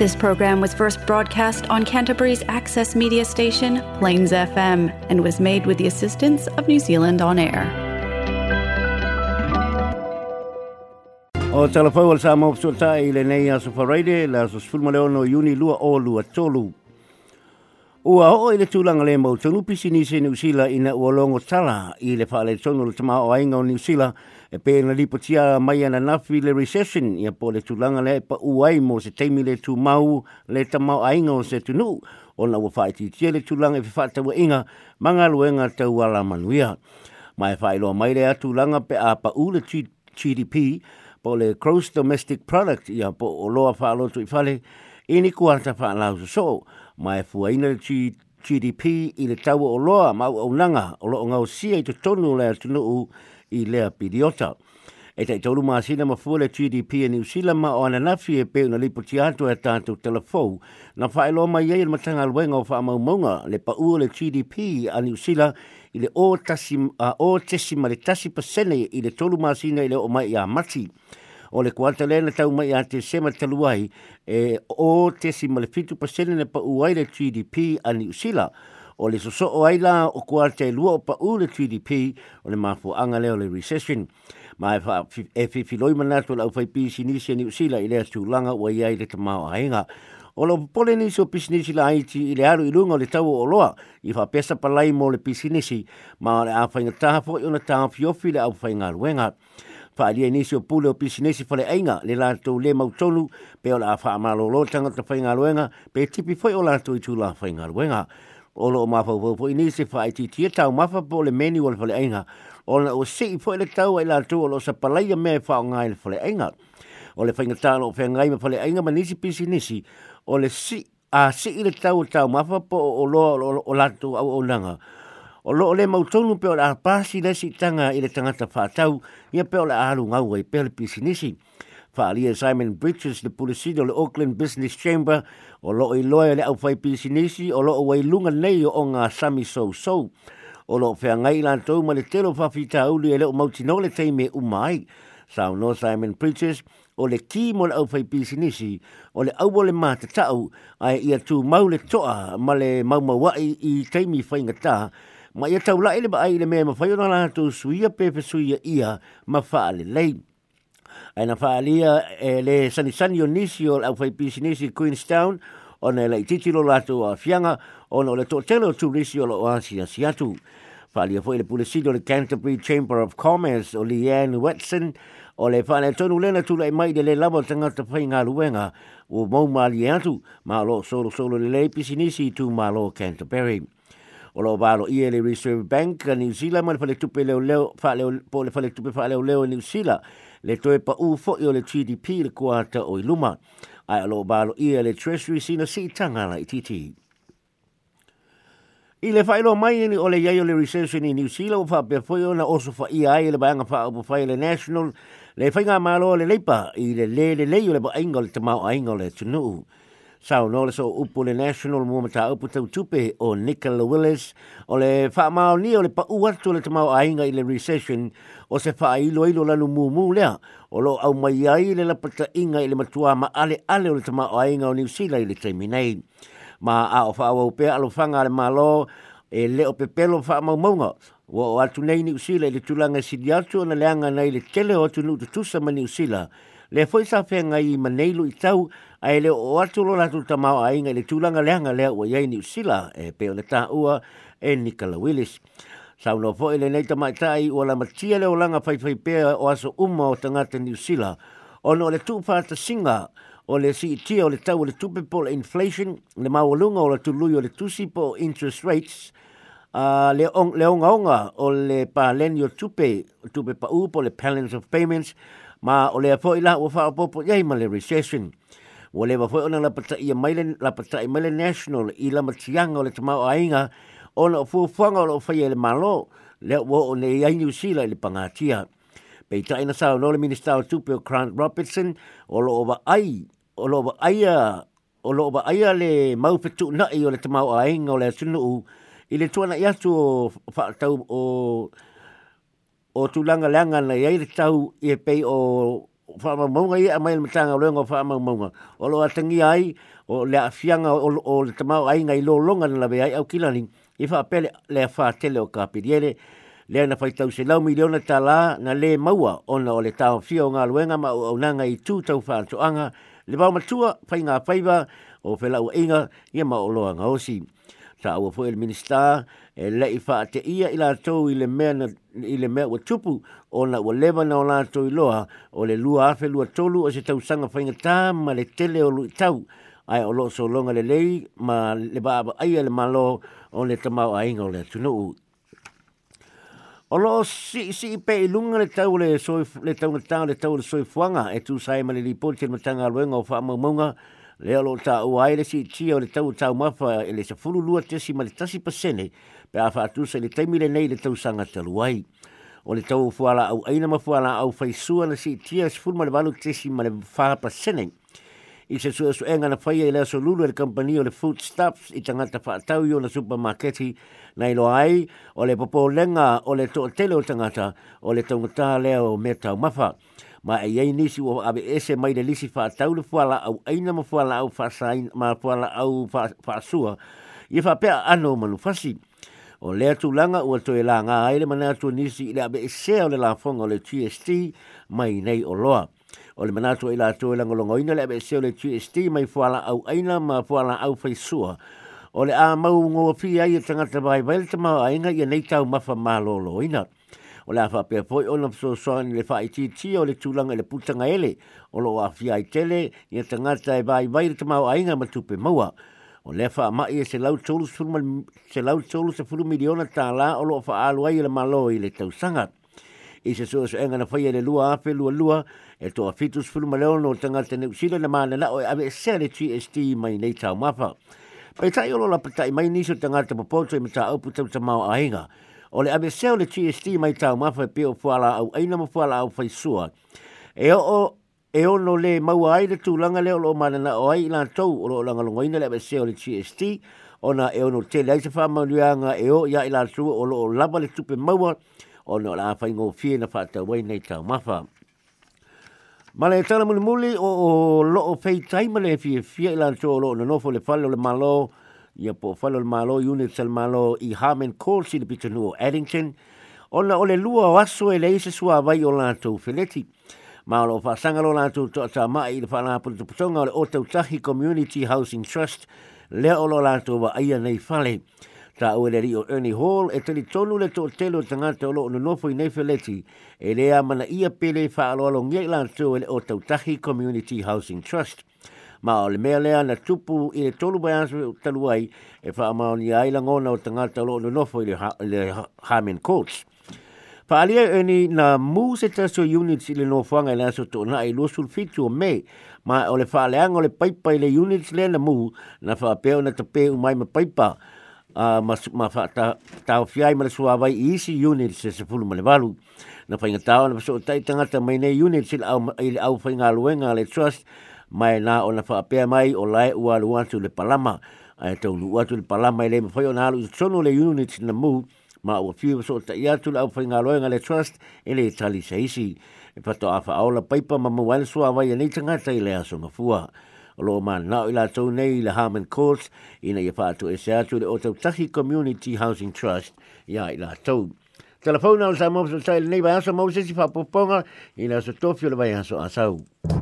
This program was first broadcast on Canterbury's access media station, Plains FM, and was made with the assistance of New Zealand On Air. O talafau al sa mawpsu ta i le nei aso whareire, la aso sfulma leono no iuni lua o lua tolu. Ua o ile tūlanga le mau tonu pisi ni se New Zealand ina ua longo tala i le pa le tonu le tamaha o ainga o ni Zealand e pe na lipo tia mai ana nafi le recession i a po le tūlanga le pa uai mo se teimi le tū mau le tamaha o ainga o se tunu o na ua whaiti tia le tūlanga e whaata ua inga manga luenga tau ala manuia. Mai whailoa mai le atūlanga pe a pa u le GDP po le gross domestic product i a po o loa whaalo tui whale i ni kuanta whaalau so mai fua ina le GDP i le tau o loa mau au nanga o loa ngau sia i te tonu le atunu u i lea pidiota. E tei tolu maa sina ma fua le GDP e New Zealand ma o ananafi e peo na lipo ti ato e tātou telefou na fai loa mai ei le matanga alwenga o wha maunga le pa ua le GDP a New Zealand i le o tasi, uh, le tasi pasene i le tolu maa sina i le o mai i a mati. o le kuata lea na tau mai a te sema taluai e o te si malefitu pasene na pa uai le GDP a New Zealand o le soso o aila o kua te lua o pa u le GDP o le mafu anga leo le recession. Ma e, fa, e whiwhiloi manatu lau fai pisi nisi ni usila i lea tūlanga ua iai le tamau ahenga. O lo pole ni so pisinisi la aiti i le aru i lunga o le tau o loa i wha pesa palai mo le pisinisi ma o le awhainga taha fo i ona taha fiofi le au whainga ruenga. fa ali ni so pule o pisinesi fo le ainga le la le mau tolu pe o la fa amalo lo tanga te fa inga loenga pe tipi foi o la to tu la fa inga loenga o lo ma fa fo ni se fa ti ti ta ma po le meni wal fo ainga o na o si fo le tau ai la to o lo sa palai me fa nga ai fo le ainga o le fa inga ta lo fa nga me fo le ainga ma ni si pisinesi o le si a si i le tau tau ma po o lo o la au o langa o lo le mau tonu pe o la pasi le si tanga i le tangata whātau, ia pe o la alu ngau i pe le pisinisi. Whaalia Simon Bridges, le pulisido le Auckland Business Chamber, o lo i loa le au whai pisinisi, o lo o wai lunga nei o o ngā sami sou sou. O lo whea ngai lan tau ma le telo whawhita uli e le o mauti no le teime umai. Sao no Simon Bridges, o le ki mo le au whai pisinisi, o le au le māta tau, ai ia tū mau le toa ma le maumawai i teimi whaingataa, ma ia tau lai le ba ai le mea ma whaiona la tu suia pepe suia ia ma whaale lei. Aina whaalia e le sani o nisi o au whaipisi nisi Queenstown o ne lei titilo latu a fianga o no le tōtele o tūrisi o lo oasi asi atu. Whaalia foi le le Canterbury Chamber of Commerce o Leanne Watson o le whane tonu lena tula e mai de le lava tangata pai ngā luenga o mau mali atu ma lo solo solo le le nisi tu ma lo Canterbury o lo valo i le Reserve Bank a New Zealand ma le fale tupe leo leo fa leo po le fale tupe fa leo leo New Zealand le toe pa UFO fo i o le GDP le kuata o i luma ai lo valo i le Treasury sina si tanga la i titi I le whaelo mai ni o le iai o le Reserve ni New Zealand o whape foi ona oso fa I ai le banga fa o fa le national le whainga malo le leipa i le le le le o le ba ainga le tamau ainga le tunuu. sau le so le national mo mata upu tau tupe o Nicola Willis o le wha mao ni o le pa uatu le tamau ainga i le recession o se wha ilo ilo lanu mumu lea o lo au mai ai le lapata inga i le matua ma ale ale o le tamau ainga o New Zealand i le taiminei ma a o wha au pea alofanga le malo e le o pepelo wha maumaunga Wa o atu nei ni usila i le tulanga sidi atu na leanga nei le tele o atu nutu tutusa ma ni usila le foi sa fe ngai ma neilo i tau ai le o atu lo natu ta mau ai ngai le tulanga le hanga le o yei ni usila e pe o le ta ua e Nicola Willis. Sa uno foi le nei tama tai o la matia le o langa fai fai pea o aso umma o te ni usila o no le tupa ta singa o le si ti o le tau o le tupe po le inflation le mawalunga o le tului o le tusi po interest rates a uh, le ong le onga onga o le pa len yo tupe tupe pa u po le balance of payments ma o lea fo ila ua whaapopo iai ma le recession. Ua lewa fo ona la pata ia e maile, la pata i e maile national i la matianga o le tamau ainga ona o fuafuanga o lo whaia e le malo le ua o ne iai New Zealand i le pangatia. Pei taina sao no le minister o tupe o Grant Robertson o lo owa ai, o lo owa aia o lo ba aia le mau petu na i o le tamau ainga o le sunu i le tuana i atu o whaatau o o tulanga langa na ia tau i e pei o whaamaunga ia mai le matanga o lenga o whaamaunga. O loa tangi ai o le afianga o, le tamau ai ngai lolonga na lawe ai au kilani i whaapele le whaatele o kapiriere le ana fai tau se lau miliona tala na le maua ona o le tau fia o ngā luenga ma o nanga i tū tau whaatoanga le wau matua fai ngā faiva o whelau inga ia ma o loa ngā osi sa ua fo el minister e lei i ia i latou tau i le mea na, i le mea ua tupu o na ua lewa na o la tau o le lua afe lua tolu o se tausaga whainga ma le tele o lui tau ai o lo so longa ma le ba le malo o le tamau o le tunuu O lo si si pe ilunga le tau le soi le tau le tau le tau le soi e tu sai ma le lipo te matanga o fa'amaumauga le o lo ta o ai le si tia o le tau tau mafa e le se lua tesi ma le tasi pasene pe a whaatu se le taimile nei le tau sanga talu ai. O le tau fuala au aina ma fuala au faisua na si tia se fulu ma le walu tesi ma le whaha pasene. I se sua su enga na whaia i e lea so lulu e le kampani o le food stuffs i tangata whaatau i o na supermarketi na ilo ai o le popo lenga o le toa tele o tangata o le taungata lea o me tau mafa. Mafa ma e yei nisi o abe ese mai le lisi fa tau le fuala au aina ma fuala au fa sain ma fuala au fa sua i fa pea ano manu fasi o le atu langa ua toe la ngā aile mana atu nisi i le abe ese o le la fonga o le TST mai nei o loa o le manatu i la toe langa longoina le abe ese o le TST mai fuala au aina ma fuala au fa sua o le a mau ngō fi ai e tangata vai vai le tamau ainga i nei tau mafa mālo loina o o le afape poi ona so so ni le fai ti ti o le tulanga le putanga ele o lo afia i tele ni tangata e vai vai te mau ainga ma tupe maua o le fa ma ie se lau tolu se lau tolu se fulu tala o lo fa alu ai e le malo i le tau i se soso enga na fai e le lua afe lua lua e to a fitus fulu ma leono o tangata ne usila na maana la o e ave se le TST mai nei tau mafa Pei tai olo la patai mai niso tangata popoto i e mita au putau ta mau ainga o le amesea o le GST mai tau mawhai pe o puala au, aina ma puala au fai sua. E o, o e ono le maua ai le tūlanga leo lo manana o ai ilan tau o lo langa longa ina le amesea o le GST, ona e ono te le aise whama e o ia ilan tau o lo laba le tupe maua, ona o la awhai ngō fie na whata wai nei tau mawha. Ma le e tala muli muli o, o lo o fei taima le fie fie ilan tau o lo na nofo le whale o le malo, ia po falo malo units al malo i Harman Coles i le pitanu o Addington. Ona ole lua o aso e le ise sua vai o lātou feleti. Ma o whasanga lo lātou toa tā mai i le whanapura tuputonga o le Otautahi Community Housing Trust lea o lo lātou wa aia nei fale. Ta e o le rio Ernie Hall e tali tonu le tō telo tangata o lo no nofo i nei feleti e lea mana ia pele wha alo alo ngei lātou e le Otautahi Community Housing Trust. ma o le mea lea na tupu i le tolu mai anse talu ai e wha amao ni ai lango na o tangata lo no nofo i le Harmon Coates. Pa alia e ni na mu se taso units i le nofanga i le aso tona i lo sulfitu o me ma o le wha leanga o le paipa i le units le na mu na wha peo na tape mai ma paipa a uh, ma ma fa ta ta fiai ma so avai isi unit se se fulu male valu na fainga ta na so ta tanga ta mai nei unit sil au il au fainga luenga le trust mai na o na whaapea mai o lai ua lua tu le palama ai tau lua tu le palama i le mawhai o na alu i le unit na mu ma ua fiu e so ta ia tu le au whainga loenga trust e le tali seisi e pato a whaola paipa ma mawale soa vai anei tangata i le aso mafua o lo ma nao i tau nei le Harmon Court ina ia e whaatu e se atu le o tau tahi Community Housing Trust ia i la tau Telefona o sa mōpso taile nei vai aso mōsesi whapoponga i le aso tofio le vai aso asau.